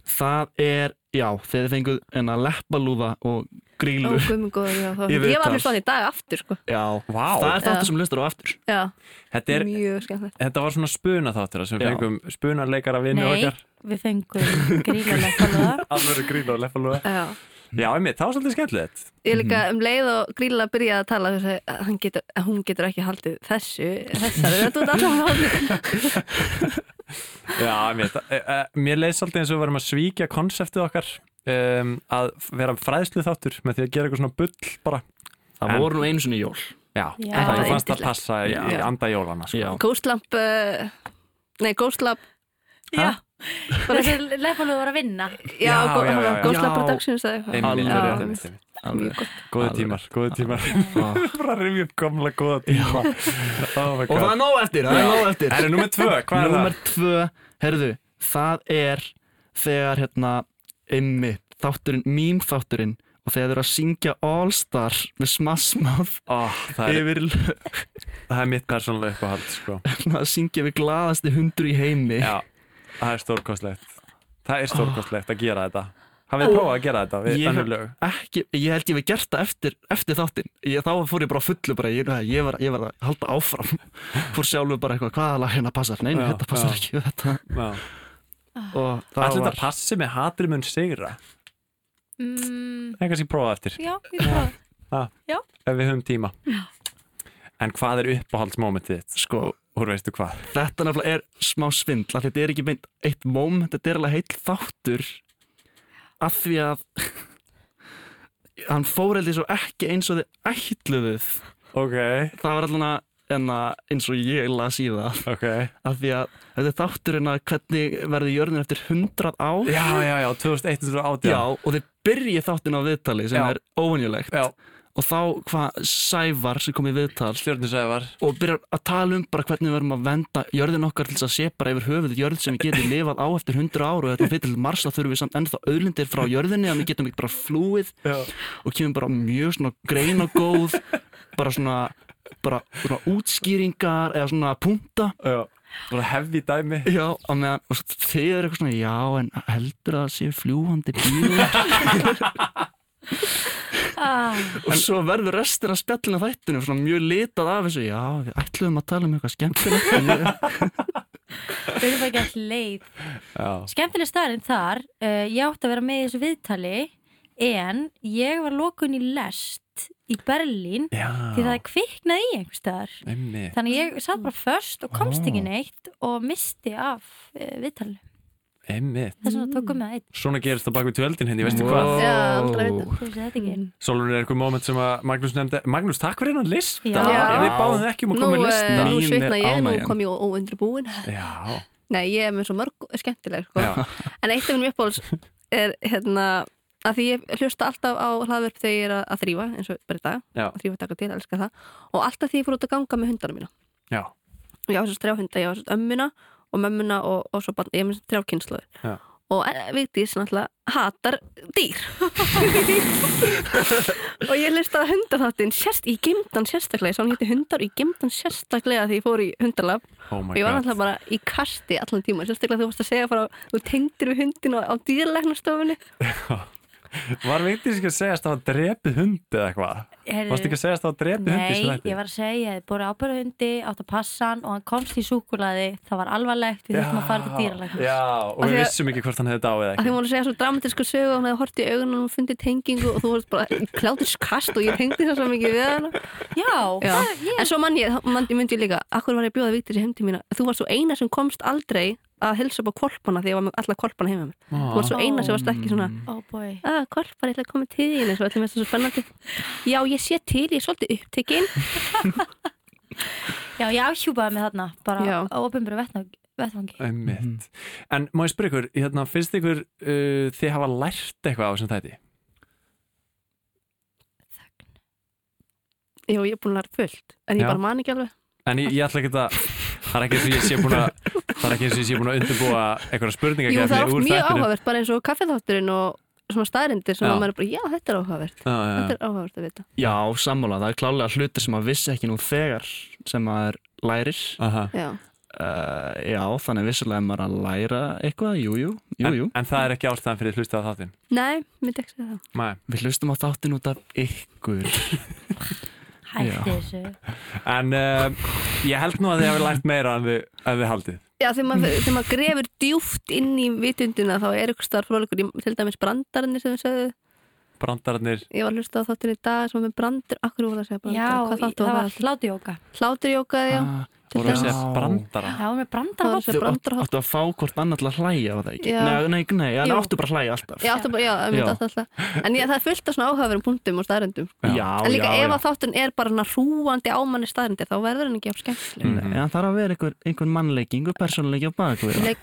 það er, já, þið fenguð en að leppalúða og grílu Ó, góður, já, þá- Í Ég var að á hann í dag aftur sko. Já, Vá. það er þáttur sem hlustar á aftur. Já, Þetta, er, mjög skemmtilegt. þetta var svona spuna þáttur sem við Já. fengum spunarleikara vinnu Nei, okkar. við fengum gríðlega falluða alveg grín og lefalúa Já. Já, einmitt, það var svolítið skemmtilegt. Ég líka um leið og gríla byrjaði að tala þess að hann getur, að hún getur ekki haldið þessu, þessari, þetta er alltaf haldið. Já, einmitt, e, e, mér leið svolítið eins og við varum að svíkja konseptið okkar um, að vera fræðslu þáttur með því að gera eitthvað svona bull bara. Það En- voru nú einu sinni jól. Já, Já. það Það fannst að passa í, í Já. anda jólana sko. Já, Ghostlamp, uh, nei Ghostlab, Já, þessi lefalúða var að vinna. Já. Ghostlab Já. Productions Alveg. tímar, góði tímar. Bara upp gamla góða tíma. Oh Og það er nóg eftir, það er nóg eftir. Það er nummið tvö, hvað er Númer það? tvö, herðu, það er þegar hérna einmitt, þátturinn, mím þátturinn og þegar þau eru að syngja All Star með Smash Mouth Oh, það, er, yfir það er mitt persónulega uppáhald sko. að syngja við glaðasti hundur í heimi Já, það er stórkostlegt Það er stórkostlegt að gera þetta Hafið þið prófað að gera þetta við önnur lög? ekki, ég held ég við gert það eftir, eftir þáttin ég, þá fór ég bara fullu bara, ég, ég, var, ég var að halda áfram fór sjálfur bara eitthvað, hvaða lag hérna passar nei, nei, Já, þetta passar já. ekki þetta Já. Og það Ætli var þetta passi með hatri mun sigra? Mm, er kannski prófað eftir. Já, ég prófaði ef við höfum tíma. En hvað er uppáhaldsmomentið þitt? sko, Úr veistu hvað? þetta nefnilega er smá svindl af því þetta er ekki meint eitt moment þetta er alveg heill þáttur af því að hann fór heldur svo ekki eins og þið ætluðuð Ok, það var allan að eins og ég las í það ok af því að þetta er þátturinn að hvernig verður jörðin eftir 100 ár Já, já, já, 2118 Já, og þið byrjið þáttin á viðtali sem Já. er óvenjulegt Já. og þá hvað Sævar sem kom í viðtal og byrjar að tala um bara hvernig við verðum að venda jörðin okkar til þess að sé bara yfir höfuð jörð sem við getum lifað á eftir 100 ár og þetta fyrir til Mars þá þurfum við samt ennþá auðlindir frá jörðinni að við getum ekki bara flúið Já. og kemur bara mjög svona grein og góð bara svona, bara svona útskýringar eða svona punta. Hefði dæmi. Já, meðan og þið eru eitthvað svona, já, en heldur að það sé fljúandi bíl. Ah, og svo verður restin af spjallinu þættinu svona mjög litað af þessu, já, við ætluðum að tala um eitthvað skemmtilegt Við erum ekki all leið. Já, Skemmtileg staðarinn þar uh, Ég átti að vera með í þessu viðtali En ég var lokun í lest Í Berlín já. Því það er kviknað í einhver staðar. Einmitt. Þannig ég satt bara först og komst ekki neitt Og misti af uh, viðtalinu. Þess vegna tókum við það einn. Svona gerist það bak við tjöldin henni, veistu Wow. hvað? Já, aldrei veit Þú veist þetta ekki. Solon er eitthvað moment sem að Magnús nefndi Magnús, takk fyrir hennan lista. Já. Við báðum ekki um að koma í eh, lista nú Mín svitna er ég, nú ánægjan. kom ég óundri búin. Já, Nei, ég er með svo mörg skemmtileg sko. já, En eitt af minn uppáhalds er hérna að því ég hlusta alltaf á hlaðverf þegar ég er að- að þrýfa eins og bara í dag, Já. að þrýfa taka til, elska það. Og alltaf því ég fór út að ganga með hundana mína. Já, og ég á þess að þrjá hunda, ég á þess að ömmuna og mömmuna og, og svo bara, ég er með þrjá kynsluður Já. og eh, Vigdís náttúrulega hatar dýr. Og ég hlusta að hundaþáttin sérst, í gemdan sérstaklega, ég sá hann hétti hundar í gemdan sérstaklega því ég fór í hundarlab oh my og ég var náttúrulega bara í kasti allan tíma sérstaklega þú varst að segja frá þú tengdir við hundin á, á dýrlegnastofunni Var Vigdís ekki að segja að það var drepið hund eða eitthvað? Varst ekki að segja að það var drepið Nei, þessu þætti? ég var að segja, ég búið ábæra hundi, átt að passa hann og hann komst í súkulaði, það var alvarlegt, við þurfum að fara til dýralæknis. Já, og Af við vissum ekki hvort hann hefði dáið að ekki því voru að segja svo dramatísku sögu og hún hefði hort í augunum og fundið tengingu og þú varst bara kláturskast og ég tengdi það svo mikið við hana Já, Já. það, ég, en svo mann ég, mann ég myndi líka akkur var ég bjóða Víktir í heim til mína þú varst svo eina sem komst aldrei að hilsa upp á kolpana því ég var með alla kolpana heima með mér þú varst svo eina sem varst ekki svona oh boy. að kolpar, ég ætla að koma til þín eins og ætlum þetta svo spennandi já, ég sé til, ég er svolítið upptekinn Já, ég áhjúpaði mig þarna, bara Já. á opinbjörðu vettvangi. Einmitt. En má ég spyrja ykkur, hérna, finnst ykkur uh, þið hafa lært eitthvað á þessum þætti? já, ég er búin að læra fullt en ég Já. bara man ekki alveg En ég, ég ætla ekki að það er ekki eins og ég sé búin að það er ekki eins og ég sé búin að undirbúa einhverja Jú, það er oft mjög áhugavert, bara eins og kaffeþátturinn og svona staðrindir sem Já. að maður er bara, já, þetta er áhugavert Já, já, þetta er áhugavert að vita Já, sammála, það er klálega hlutir sem maður vissi ekki nú þegar sem maður lærir Aha. já, Uh, já, þannig vissulega er maður að læra eitthvað, jú, jú, jú, jú. En, en það er ekki ástæðan fyrir hlusta á þáttinn Nei, ekki segja það Nei. Við hlustum á þáttin út af ykkur. Hætti þessu. En uh, ég held nú að þið hafi lært meira en þið, en þið haldið. Já, þegar maður, þegar maður grefur djúft inn í vitundina þá er ykkur starf fróðleikur í til dæmis brandarinn sem við sögðu Brandararnir Ég var að hlusta á þáttin í dag sem var með brandur Akkur voru að segja Já, brandar, hvað þáttu það var það? hlátujóka Hláturjóka, já Ah, voru að segja brandara Já, með Það brandar var að segja Þú áttu að fá hvort annað til að hlæja á það ekki? Já. Nei, nei, nei, Jú. áttu bara að hlæja alltaf. Já, áttu bara, já, já. Já. Alltaf. En ég, það er fullt af svona áhugaverum punktum og staðrendum Já, En líka já, ef já. að þáttin er bara hana hrúandi ámanni staðrendir þá verður hann ekki á skemmtileg Mhm. En það þarf að vera einhver, einhver mannleiki, einhver persónleiki á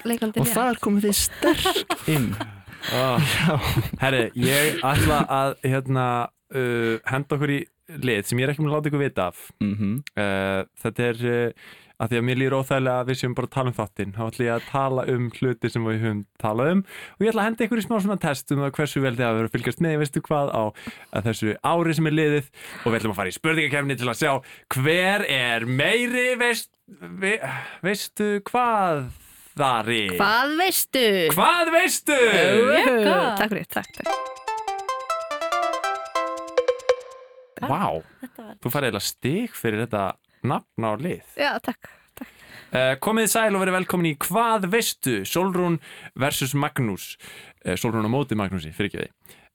leikandi Og þar komið þið sterk inn. oh. Herri, ég ætla að hérna, uh, henda okkur í lið sem ég er ekki með að láta ykkur vita af. Mm uh, Þetta er uh, að því að mér líður óþægilega að við séum bara að tala um þáttinn. Þá ætla ég að tala um hluti sem við höfum talað um og ég ætla að henda ykkur í smá svona test um það hversu vel þið hafa verið að fylgjast með veistu hvað á þessu ári sem er liðið og við ætlum að fara í spurningakefni til að sjá hver er meiri veist, ve, veistu hvað þari. Hvað veistu? Hvað veistu? Takk fyrir, takk, takk. Vá, var þú farið eða stig fyrir þetta nafn á lið. Já, takk, takk. Uh, komið sæl og verið velkomin í Hvað veistu? Solrún versus Magnús. Uh, Solrún á móti Magnúsi, fyrir ekki því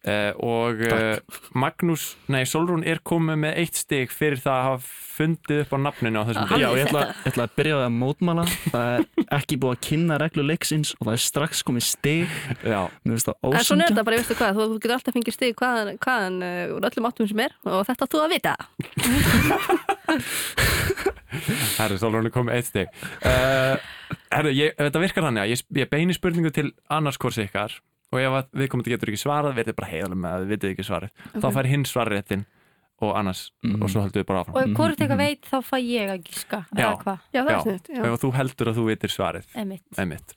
uh, og uh, Magnús, nei Solrún er komið með eitt stig fyrir það að hafa fundið upp á nafninu á þessum Já, ég ætla, ég ætla að byrja á því að mótmæla. Það er ekki búið að kynna reglu leiksins og það er strax komið stig. Já, Mér finnst það En svona er ósangja. þetta bara, veistu hvað, þú getur alltaf fengið stig hvaðan, hvaðan uh, úr öllum áttum sem er og þetta þú að vita herri, Solrún er komið eitt stig uh, Herri, ég, þetta virkar þannig að ég, ég beini spurningu til annars hvors ykkar og ef að viðkomandi getur ekki svarað verður bara heiðalum með að þið vitið ekki svarið þá fær hinn svarréttin og annars Mhm. og svo höldum við bara áfram Og ef hvort eitthvað veit þá fæ ég að gíska Já. Eða hvað, Já, það Já. sniðt já. ef þú heldur að þú vitir svarið emitt Einmitt.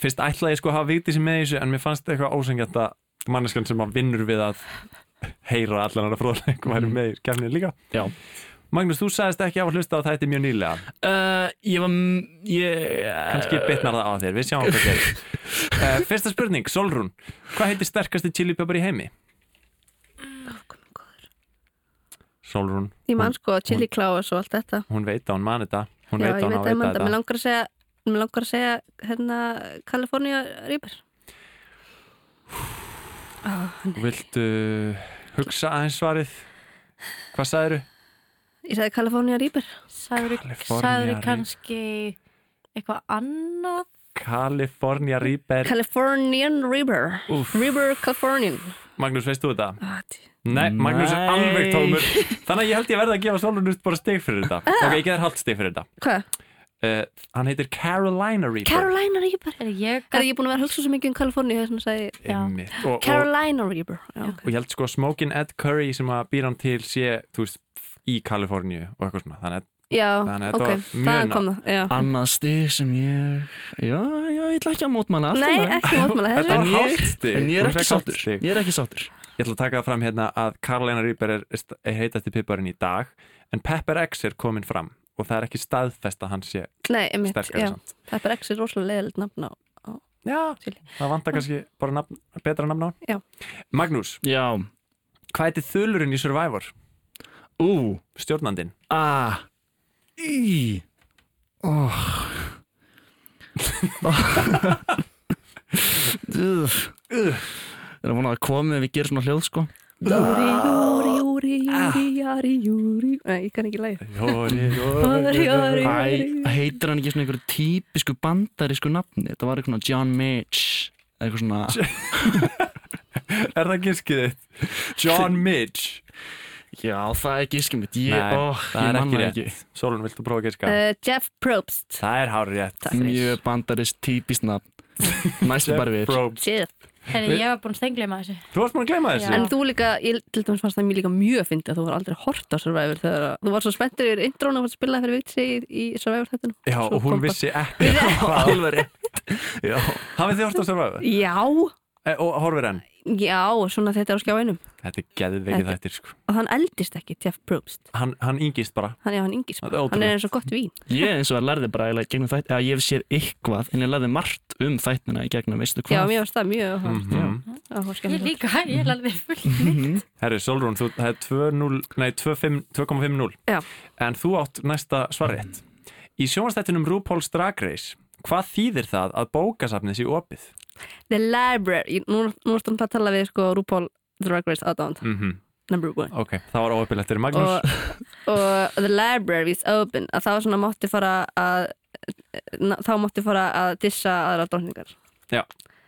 Fyrst ætlaði ég sko að hafa vitið sem með þessu en mér fannst eitthvað ósengjant að manneskan sem að vinnur við að heyra allan hana fróðleik væri með í kefninu líka. Já. Magnús, þú sagðist ekki af að hlusta á þetta mjög nýlega. Uh, ég var... Ég... Kannski bitnar það á þér, við sjáum hvað gerir. Uh, fyrsta spurning, Solrún. Hvað heitir sterkasti chilipjöpar í heimi? Solrún, Ég man sko chili claus og allt þetta hún veit að hún man þetta. Hún Já, veit að hún á veit að að veita Mér þetta. langar að segja Mér langar að segja hérna California Reaper Viltu hugsa aðeins svarið? Hvað sagðirðu? Ég sagði California Reaper. Sagður California kannski eitthvað annað? California Reaper. Californian Reaper. Úff. Reaper Californian. Magnús, veist þú þetta? Ah, tí- Nei, Magnús er alveg tómur. Þannig að ég held ég verði að gefa Solunust bara stig fyrir þetta. Ok, ég geður halvt stig fyrir þetta. Hvað? uh, Hann heitir Carolina Reaper. Carolina Reaper. Er ég Er ég búin að vera að hugsa svo mikið um og, Carolina Reaper Já. og ég held sko Smokin' Ed Curry sem að býr hann til sé, þú veist, í Kaliforníu og eitthvað svona Þannig að Já, Þannig að þetta ok, var mjög það ná- kom það já. Annað stig sem ég... Já, já, ég ætla ekki að í Nei, ekki mótmála Þetta ég- hálft stig En ég er ekki sáttur. Ég er ekki sáttur. Ég ætla að taka það fram hérna að Carolina Reaper er, er heitasti pipparinn í dag en Pepper X er komin fram og það er ekki staðfest að hann sé Nei, einmitt, sterkari já samt Pepper X er rosalega leðilegt nafn á Já, Chili. það vantar kannski bara nafn, betra nafn á hann Já. Magnús, Já. hvað heitir þulurinn í Survivor? Ú. Stjórnandinn A. Í. Oh. Það er vonað að komið ef við gerum svona hljóð sko Júri, júri, júri, júri, júri, júri Nei, ég kann ekki leið Jóri, Jóri, jóri, Æ, heitir hann ekki svona einhverju típisku bandarísku nafni Þetta var eitthvað svona John Mitch eða Eitthvað svona Er það giskið þitt? John Midge Já, það er gískið mitt. Ég, Nei, ó, það ég er man ekki rétt. Solon, viltu prófa að giska? uh, Jeff Probst. Það er hárið rétt. Mjög bandarist típist nafn. Næstu bara við Probst. Jeff. Herri, ég var búin að stengleima þessu. Þú varst maður að gleyma þessu? Já. En þú líka, ég til dæmis fannst það mér líka mjög fyndið að þú var aldrei hort á Survivor þegar að, þú var svo spenntur yfir intrónu og var að spila fyrir vitsi í, í Survivor þettunum Já, Svo og hún vissi ekki hvað Alveg rétt. Já, Hafið þið hort á Survivor? Já, e, og horfir enn? Já, svona þetta er á skjá einum. Þetta er geðveikið þættir sko. og hann eldist ekki, Jeff Probst. Hann, hann yngist bara. Hann, já, hann yngist er bara, hann er eins og gott vín. Ég eins og að lærði bara eiginlega gegnum þætt að ég hef séð eitthvað en ég lærði margt um þættina í gegnum, veistu Já, hvað? mér varst það mjög. Mhm. Áhugavert, Ég líka, ég lærði fullt Herri, Solrún, þú, það er 2-0 nei, 2,5 2,50 Já. En þú átt næsta svarrétt Í sjónastættinum RuPaul's Drag Race Hvað þýðir það að bókasafnið sé opið? The Library, nú, nú erstum að tala við sko RuPaul Drag Race aðdánd Mm number one. Ok, það var óöpilegt fyrir Magnús. Og, og The Library is open að þá svona mátti fara að þá mátti fara að dissa aðra drókningar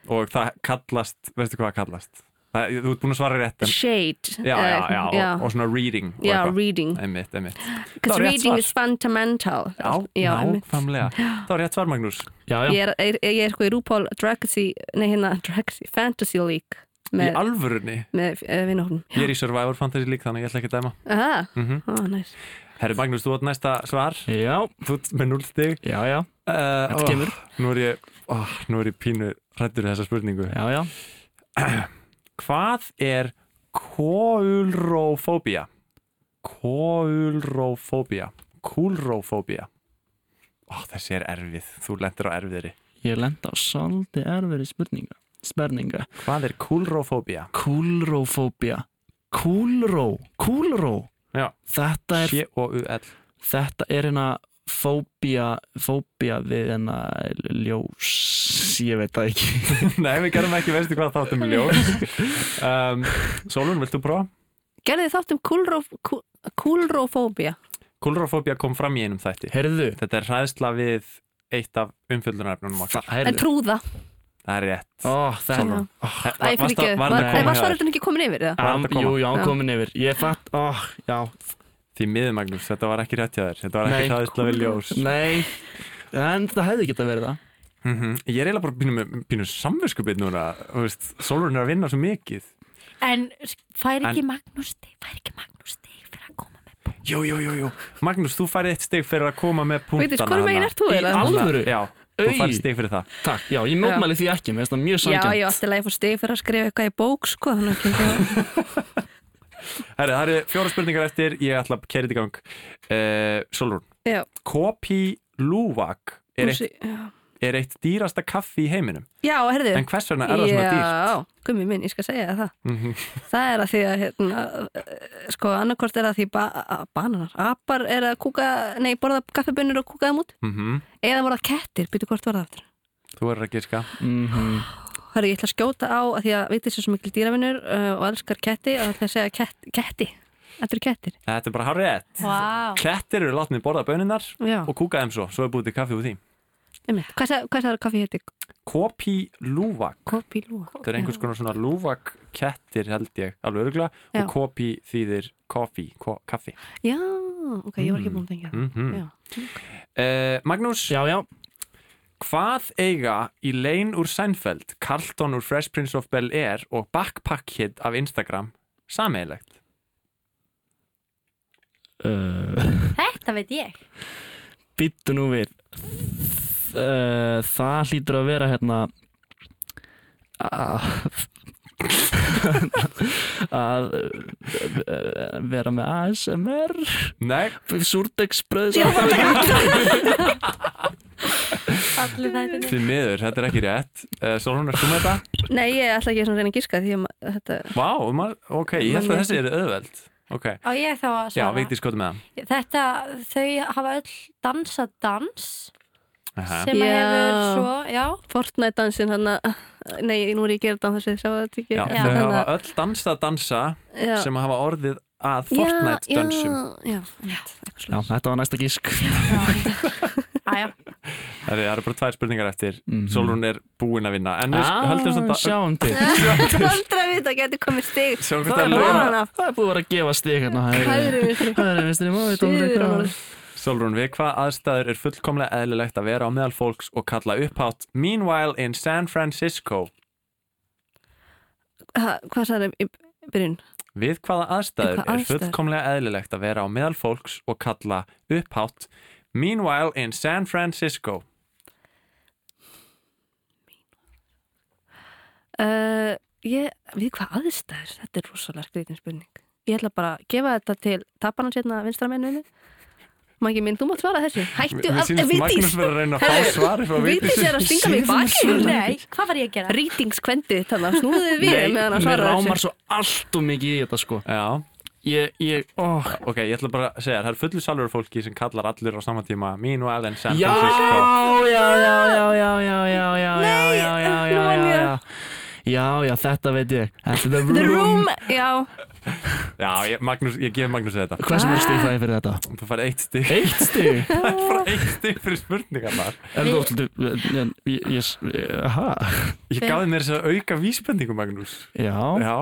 og það kallast, veistu hvað það kallast? Það, þú ert búin að svara rétt en, Shade já, já, eh, já, já, Og, og svona reading og já, eitthvað. reading. Einmitt, einmitt. Because reading svar. is fundamental. Já, já nákvæmlega. Það var rétt svar Magnús. Já, já, ég er, er, ég er sko í RuPaul Dragacy nei hérna Dragacy Fantasy League Í með, alvörunni? með uh, vinnahóknum Ég er í Survivor Fantasy League þannig ég ætla ekki að dæma. Aha, mm ah, nice. Herri Magnús, þú átt næsta svar. Já, Þú ert með 0 stig. Já, já, uh, Þetta kemur. Nú er ég, ó, nú er ég pínu hrættur í þessa spurningu. Já, já. Hvað er koulrofóbía? Koulrofóbía Kúlrofóbía Ó, þessi er erfið, þú lendir á erfiðri Ég lenda á svolítið erfiri spurninga. Sperninga. Hvað er kúlrofóbía? Kúlrófóbía. Kúlró. Kúlró. Já. Þetta er, C-O-U-L þetta er hérna fóbía, fóbía við hérna ljós. Ég veit það ekki. Nei, við gerum ekki, veistu hvað þáttum ljós. Um, Sólun, vilt þú prófa? gerði þið þátt um kúlróf- kú- kúlrófóbía. Kúlrofóbía kom fram í einum þætti. Herðu, Þetta er hræðsla við eitt af það en er... trúða. Það er rétt. Ó, þetta... Sólrún. Æ, Var- fyrir ekki, var svaretin ekki komin yfir það? Jú, já, komin yfir. Ég fatt, ó, já, Því miður Magnús, þetta var ekki rétt hjá þér. Þetta var ekki hræðsla við ljós. Nei, en það hefði getað verið það. mm Ég er eiginlega bara pínu, með- pínu samviskupið núna þú veist, Sólrún er að vinna svo mikið. En fær ekki En- Magnús stig? Fær ekki Magnús stig fyrir að koma með punkt Jú, jú, jú, jú. Magnús, þú færið eitt stig fyrir að koma með punktana Veitir, hvorum megin þarna. ert þú Í eiginlega? alvöru? Já, þú Oj. færið stig fyrir það. Takk, já, ég mótmæli því ekki, mér finnst það mjög Já, sangjant. ég átti að ég fór stig fyrir að skrifa eitthvað í bók sko, þannig að ekki Herri, það eru fjóra spurningar eftir Ég ætla að kerja þetta í gang uh, Sólrún Já. Kopi Luwak er eitt, Já, er eitt dýrasta kaffi í heiminum Já, herðu En hvers vegna er það svona dýrt? Já, gummi minn, ég skal segja þér það Mhm. Það er að því að hérna, eh, sko, annarkort er að því ba bananar, apar er að kúka nei, borða kaffibönnur og kúka þeim út Mhm. eða voru það kettir, byrju hvort var það aftur Þú er að giska Mhm. Hörru, ég ætla að skjóta á að því að veitir svo mikil dýravinnur uh, og elskar ketti að það ætla að segja kett, ketti. Þetta eru kettir. Þetta er bara hár rétt Vá. Kettir eru látnið borða bönunar Já, og kúka þeim svo. Svo er búið til kaffi úr því. Hvað hvað sagði kaffi hétti? Kopi Luwak Kopi lúa Þetta er einhvers konar svona Luwak kettir held ég alveg öruglega Já. og kopi þýðir koffi, ko kaffi. Já, ok, ég var ekki búin að tengja það. Mm -hmm. Já. Magnús, Já, já, hvað eiga í Lane úr Seinfeld, Carlton úr Fresh Prince of Bel-Air og Backpack Kid af Instagram sameigilegt? uh, Þetta veit ég býttu nú við. Uh, það hlýtur að vera hérna að að vera með ASMR Nei, súrdegsbröð Allir þetta því miður, þetta er ekki rétt. Uh, Sólun, er þú með þetta? Nei, ég ætla ekki að reyna að giska því að þetta Vá, ma- ok, ég held að þessi er auðveld. Ok, Á ég þá að já, svara. Veitir skoðum með það. Þetta, þau hafa öll dansað dans Aha. sem að Já. hefur svo, já. Fortnite dansin hann að Nei, nú er ég að gera dans þessi, sá þetta ekki? Já, Já. þau Þarna- hafa öll dansað dansa já. sem hafa orðið að Fortnite dönsum Já, já, Já, slags þetta var næsta gísk. Það eru- það eru bara tvær spurningar eftir. Mhm. Sólrún er búin að vinna. En við Ah, höldum samt að Sjáum til. Aldrei að vita, geti komið stig. Sjáum hvort Það er það er búið að vera að gefa stig hérna Hægri vinstri. Hvað. Sólrún, við hvað aðstæður er fullkomlega eðlilegt að vera á meðal fólks og kalla upphátt Meanwhile in San Francisco? Ha, Hvað sagði í byrjun? Við hvaða aðstæður Við er fullkomlega eðlilegt að vera á meðal fólks og kalla upphátt Meanwhile in San Francisco. Uh, ég, við hvað aðstæður? Þetta er rosalega skreitin spurning. Ég ætla bara að gefa þetta til taparnans hérna vinstra mennuðinu Maggi minn, þú mátt svara þessu. Hættu Mér að, sýnist Magnús vera að reyna að fá svari frá Vigdís er að stinga mig í bakið. Nei, hvað var ég að gera? rýtingskvendið þannig að snúðu við Nei, meðan að mér svara rámar svo allt og mikið í þetta sko. Já, Ég, ég, ó ok, ég ætla bara að segja það er fullu salur fólki sem kallar allir á sama tíma mín og Ellen San Já, Francisco já, já, já, já, já, já, já, Nei, já, já, já, já, já, já, já, þetta veit ég Þetta er The Room, já, Já, ég, Magnús, ég gef Magnús þetta. Hvað sem er stig það fyrir þetta? Þú fær eitt stig. Eitt stig? Það er bara eitt stig fyrir spurningarnar. Er þú ætlum, ég, ég, aha, Ég þér mér þess að auka vísbendingu Magnús. Já, Já,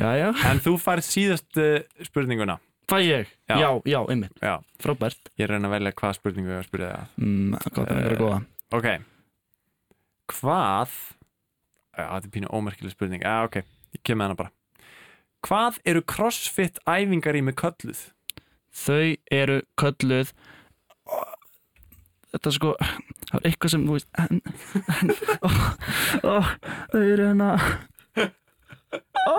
já, já. En þú fær síðast uh, spurninguna. Hvað ég? Já. Já, já, einmitt, Já, frábært. Ég reyna að velja hvað spurningu ég var að spyrja það mm, Gott að vera góða. Ok. Hvað Já, þetta er pínu ómerkileg spurning. Já, ok, ég kem með hana bara Hvað eru crossfit æfingar í með kölluð? Þau eru kölluð Þetta er sko Það er eitthvað sem, þú veist Þau eru hérna ó,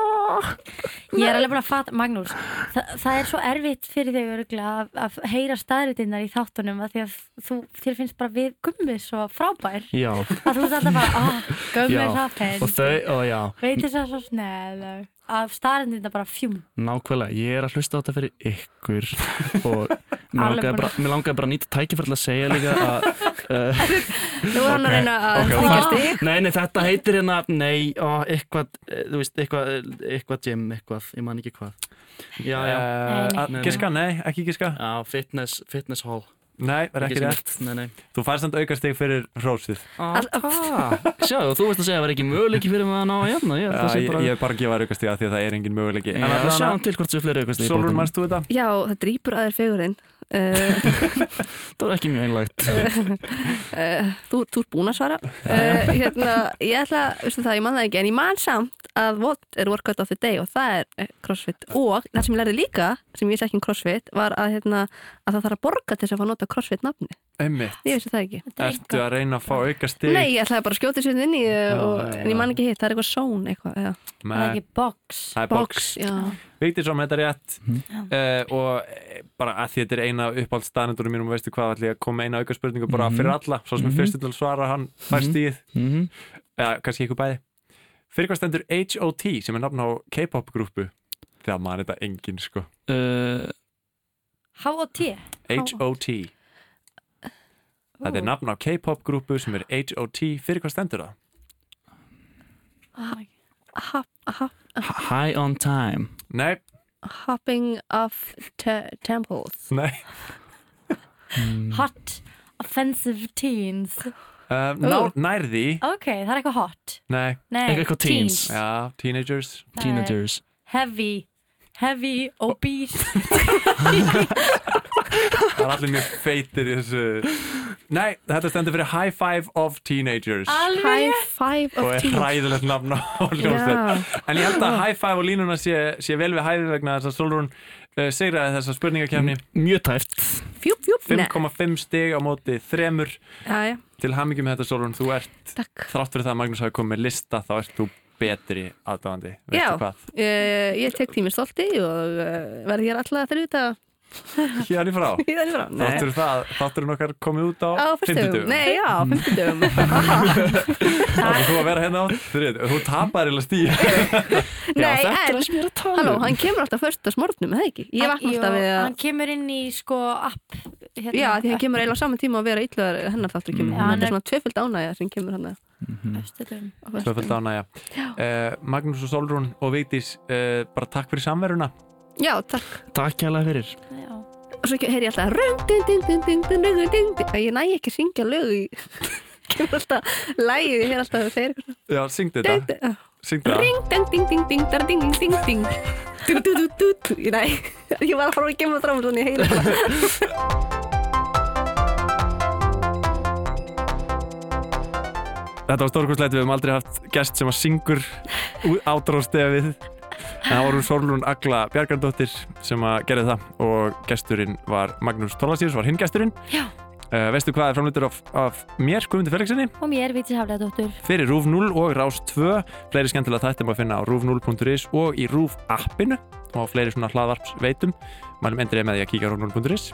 Ég er alveg bara að fatta, Magnús þa það er svo erfitt fyrir þig örugglega að, að heyra staðritinnar í þáttunum að því að þú, þér finnst bara við gummi svo frábær. Já, að þú ert alltaf bara, ah, gummi Já, er það og fenn þau, ó já. Veitir það svo snell að staðritinnar bara fjúm. Nákvæmlega, ég er að hlusta á þetta fyrir ykkur og mér langaði bara, mér langaði bara að nýta tækifæri að segja líka að uh, nú er hann að reyna að þykja stig Nei, nei, þetta heitir hérna, nei, ó, eitthvað, eh, þú veist, eitthvað, eh, eitthvað gym, eitthvað, ég man ekki hvað. Já, já, Uh, Nei, nei. Giska, nei, ekki giska. Já, fitness, fitness hall. Nei, það er ekki rétt. Nei, nei. Þú færst samt auka stig fyrir hrósið. Ah, Sjáðu, þú veist að segja að það er ekki möguleiki fyrir mig að ná að jafna Ég, Já, það sé ég, bara ég er bara að gefa auka stig að því að það er engin möguleiki. Sjáum til hvort þessu fleiri aukast Solrún, mannst þú þetta? já, það drýpur að þér fegurinn Það var ekki mjög einlægt. Uh, þú, þú ert búin að svara. Hérna, ég ætla, veistu það, ég man það ekki en ég man samt að what er workout of the day og það er eh, crossfit. Og það sem ég lærði líka, sem ég sé ekki um crossfit var að, hérna, að það þarf að borga til þess að fá nota crossfit nafni, Einmitt ég veist það ekki er Ertu að reyna að fá auka stig? Nei, ég ætlaði bara að skjóta sér inn í og, en ég man ekki hitt, það er eitthvað són eitthvað, já. það er ekki box Það er box já, Vigdís om þetta er rétt uh, og eh, bara að því þetta er eina uppáld staðnendurum mínum, veistu hvað, ætla ég að koma með eina auka spurningu bara Mhm. fyrir alla, svo sem er Mhm. fyrst til að svara hann fær Mhm. stíð, Mhm. eða kannski ykkur bæði fyrir hvað stendur H.O.T. sem er nafn á K-pop grúpu þegar maður þetta engin sko Uh, H.O.T. H.O.T. Þetta er nafn á K-pop grúpu sem er H.O.T. fyrir hvað stendur það? hop, hop, High on time. Nei, hopping off te temples. Nei. Hot Offensive Teens. Uh, ná, Nær því. Ok, það er eitthvað hot. Nei, Nei, Eitthvað- eitthvað teens. já, teenagers. Það er Teenagers. Heavy Heavy Obese Það er allir mjög feitir í þessu. Nei, þetta stendur fyrir High Five of Teenagers. Alveg high five og of er teens. hræðilegt nafn á hljómsveit. En ég held að High Five og línuna sé, sé vel við hæði vegna þess að Solrún uh, sigraði þessa spurningakefni Mjög tæft fjúp, fjúp, nei 5,5 stig á móti þremur. Til hammingjum með þetta Solrún þú ert, takk. þrátt fyrir það að Magnús hafi komið með lista þá ert þú betri aðdáðandi Já. hvað, ég, ég tek tími stolti og uh, verði hér alltaf þrjúta hér í frá? Í þannig frá Nei. þáttur það, þátturinn okkar komið út á á fyrstum, 50 nei, já, á fyrstum Það þú að vera hérna á þriðju Þú tapar eða stíð Nei, er en, er að halló, um. hann kemur alltaf fyrst á smorgnum, eða ekki? Ég vakna alltaf við að, Hann kemur inn í sko app hérna, já, því hann kemur eiginlega á saman tíma að vera illuðar hennar þáttur kemur, Já, hann hann er er- svona tvöföld ánægja sem kemur hann Östutum. Tvöfald ánægja uh, Magnús og Solrún og Vigdís uh, bara takk fyrir samveruna. Já, takk. Takk hjá það fyrir. Já. Og svo heyr ég alltaf og ég næ ekki að syngja lög í kemur alltaf lægið, ég heyr alltaf að þeir Já, syng þetta. Syng þetta Ég var að fara að kemur fram og ég heyr alltaf Þetta var stórkostlegt, við hefum aldrei haft gest sem að syngur átrástefið en það voru Solrún Agla Bjargardóttir sem að gerði það og gesturinn var Magnús Tólasíus var hinn gesturinn. Já. Uh, veistu hvað er framleitur af, af mér, Guðmundur Felixinni, Og mér, Vítis Hafleðadóttur. fyrir RÚF 0 og RÁS 2 fleiri skemmtilega þættir maður að finna á rúf0.is og í RÚF appinu og fleiri svona hlaðvarps veitum mælum endrið með því að kíka á rúf0.is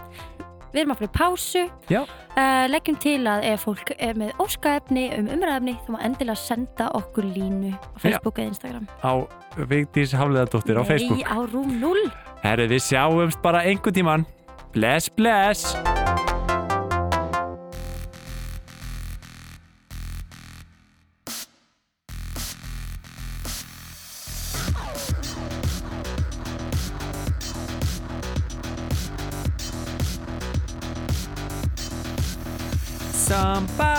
Við erum að fyrir pásu. Já. Uh, leggjum til að ef fólk er með óskaefni um umræðefni þá má endilega senda okkur línu á Facebook eða Instagram. á Vigdís Hafleðadóttir á Facebook Nei, á Rúm 0. Herri, við sjáumst bara einhvern tíman Bless, bless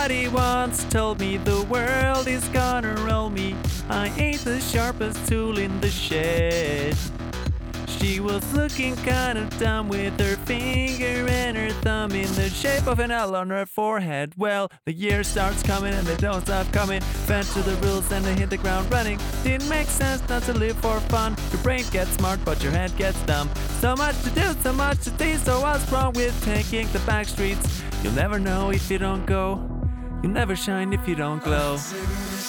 Somebody once told me the world is gonna roll me. I ain't the sharpest tool in the shed. She was looking kinda dumb with her finger and her thumb in the shape of an L on her forehead. Well, the year starts coming and they don't stop coming. Fed to the rules and they hit the ground running. Didn't make sense not to live for fun. Your brain gets smart, but your head gets dumb. So much to do, so much to see. So what's wrong with taking the back streets? You'll never know if you don't go. You'll never shine if you don't glow.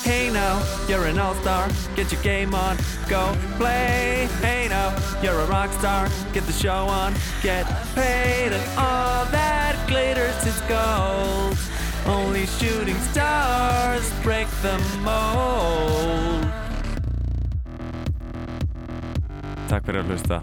Hey now, you're an all-star, get your game on, go play. Hey now, you're a rock star, get the show on, get paid, and all that glitters is gold. Only shooting stars break the mold. Takk fyrir að hlusta.